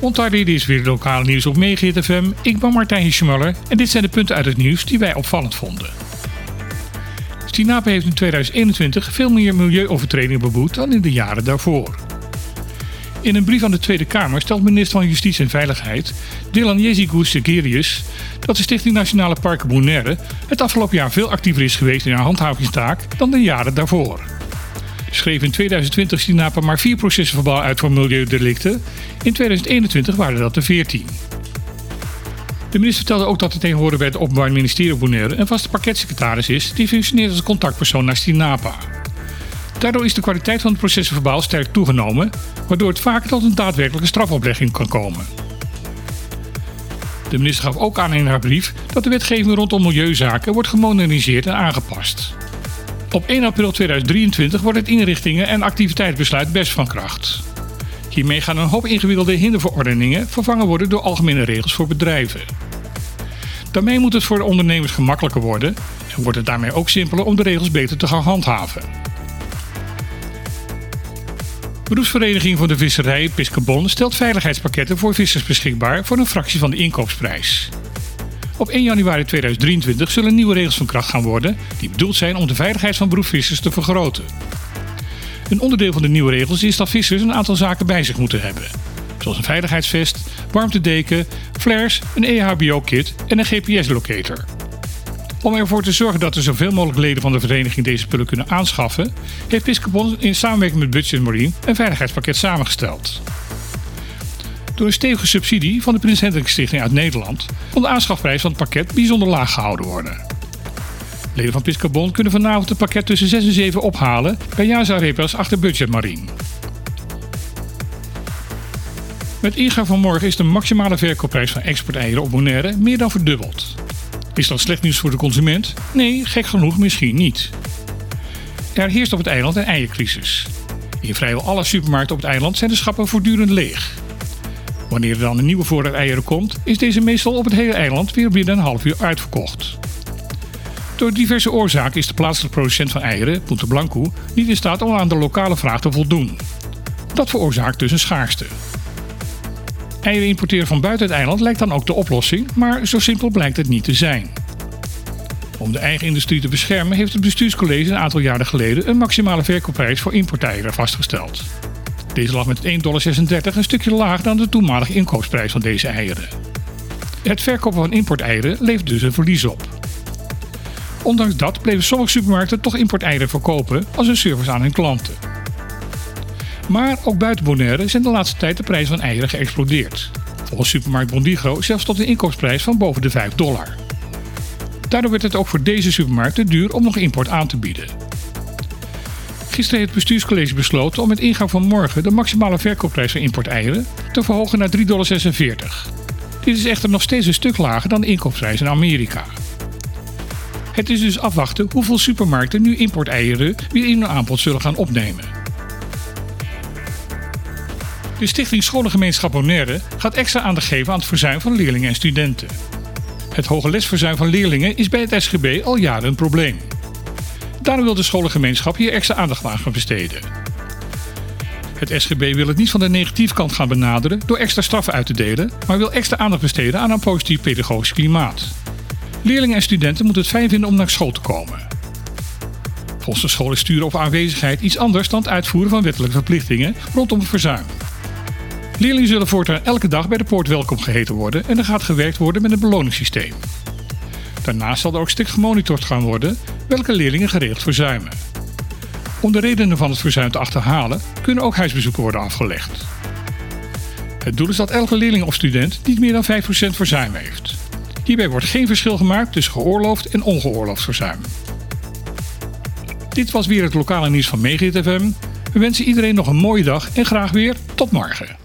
Ontardi is weer het lokale nieuws op Megahit FM. Ik ben Martijn Schmuller en dit zijn de punten uit het nieuws die wij opvallend vonden. Stinape heeft in 2021 veel meer milieuovertredingen beboet dan in de jaren daarvoor. In een brief aan de Tweede Kamer stelt minister van Justitie en Veiligheid Dylan Jezigus Segerius dat de Stichting Nationale Parken Bonaire het afgelopen jaar veel actiever is geweest in haar handhavingstaak dan de jaren daarvoor. Schreef in 2020 Sinapa maar vier processen verbaal uit voor milieudelicten. In 2021 waren dat er 14. De minister vertelde ook dat er tegenwoordig bij het Openbaar Ministerie op Bonaire een vaste pakketsecretaris is die functioneert als contactpersoon naar Sinapa. Daardoor is de kwaliteit van het procesverbaal sterk toegenomen, waardoor het vaker tot een daadwerkelijke strafoplegging kan komen. De minister gaf ook aan in haar brief dat de wetgeving rondom milieuzaken wordt gemoderniseerd en aangepast. Op 1 april 2023 wordt het inrichtingen- en activiteitsbesluit best van kracht. Hiermee gaan een hoop ingewikkelde hinderverordeningen vervangen worden door algemene regels voor bedrijven. Daarmee moet het voor de ondernemers gemakkelijker worden en wordt het daarmee ook simpeler om de regels beter te gaan handhaven. Beroepsvereniging voor de Visserij, Piscabon, stelt veiligheidspakketten voor vissers beschikbaar voor een fractie van de inkoopsprijs. Op 1 januari 2023 zullen nieuwe regels van kracht gaan worden die bedoeld zijn om de veiligheid van beroepsvissers te vergroten. Een onderdeel van de nieuwe regels is dat vissers een aantal zaken bij zich moeten hebben. Zoals een veiligheidsvest, warmtedeken, flares, een EHBO-kit en een GPS-locator. Om ervoor te zorgen dat er zoveel mogelijk leden van de vereniging deze spullen kunnen aanschaffen, heeft Piscobon in samenwerking met Budget Marine een veiligheidspakket samengesteld. Door een stevige subsidie van de Prins Hendrik Stichting uit Nederland kon de aanschafprijs van het pakket bijzonder laag gehouden worden. Leden van Piscobon kunnen vanavond het pakket tussen 6 en 7 ophalen bij Jaza Repels achter Budget Marine. Met ingang van morgen is de maximale verkoopprijs van exporteieren op Bonaire meer dan verdubbeld. Is dat slecht nieuws voor de consument? Nee, gek genoeg misschien niet. Er heerst op het eiland een eiercrisis. In vrijwel alle supermarkten op het eiland zijn de schappen voortdurend leeg. Wanneer er dan een nieuwe voorraad eieren komt, is deze meestal op het hele eiland weer binnen een half uur uitverkocht. Door diverse oorzaken is de plaatselijke producent van eieren, Punta Blanco, niet in staat om aan de lokale vraag te voldoen. Dat veroorzaakt dus een schaarste. Eieren importeren van buiten het eiland lijkt dan ook de oplossing, maar zo simpel blijkt het niet te zijn. Om de eigen industrie te beschermen heeft het bestuurscollege een aantal jaren geleden een maximale verkoopprijs voor importeieren vastgesteld. Deze lag met 1,36 dollar een stukje lager dan de toenmalige inkoopprijs van deze eieren. Het verkopen van importeieren levert dus een verlies op. Ondanks dat bleven sommige supermarkten toch importeieren verkopen als een service aan hun klanten. Maar ook buiten Bonaire zijn de laatste tijd de prijzen van eieren geëxplodeerd. Volgens supermarkt Bondigro zelfs tot een inkoopprijs van boven de 5 dollar. Daardoor werd het ook voor deze supermarkt te duur om nog import aan te bieden. Gisteren heeft het bestuurscollege besloten om met ingang van morgen de maximale verkoopprijs van importeieren te verhogen naar 3,46 dollar. Dit is echter nog steeds een stuk lager dan de inkoopprijs in Amerika. Het is dus afwachten hoeveel supermarkten nu importeieren weer in hun aanbod zullen gaan opnemen. De stichting Scholengemeenschap Bonaire gaat extra aandacht geven aan het verzuim van leerlingen en studenten. Het hoge lesverzuim van leerlingen is bij het SGB al jaren een probleem. Daarom wil de scholengemeenschap hier extra aandacht aan gaan besteden. Het SGB wil het niet van de negatieve kant gaan benaderen door extra straffen uit te delen, maar wil extra aandacht besteden aan een positief pedagogisch klimaat. Leerlingen en studenten moeten het fijn vinden om naar school te komen. Volgens de school is sturen op aanwezigheid iets anders dan het uitvoeren van wettelijke verplichtingen rondom het verzuim. Leerlingen zullen voortaan elke dag bij de poort welkom geheten worden en er gaat gewerkt worden met een beloningssysteem. Daarnaast zal er ook strikt gemonitord gaan worden welke leerlingen geregeld verzuimen. Om de redenen van het verzuim te achterhalen kunnen ook huisbezoeken worden afgelegd. Het doel is dat elke leerling of student niet meer dan 5% verzuim heeft. Hierbij wordt geen verschil gemaakt tussen geoorloofd en ongeoorloofd verzuim. Dit was weer het lokale nieuws van Megahit FM. We wensen iedereen nog een mooie dag en graag weer tot morgen.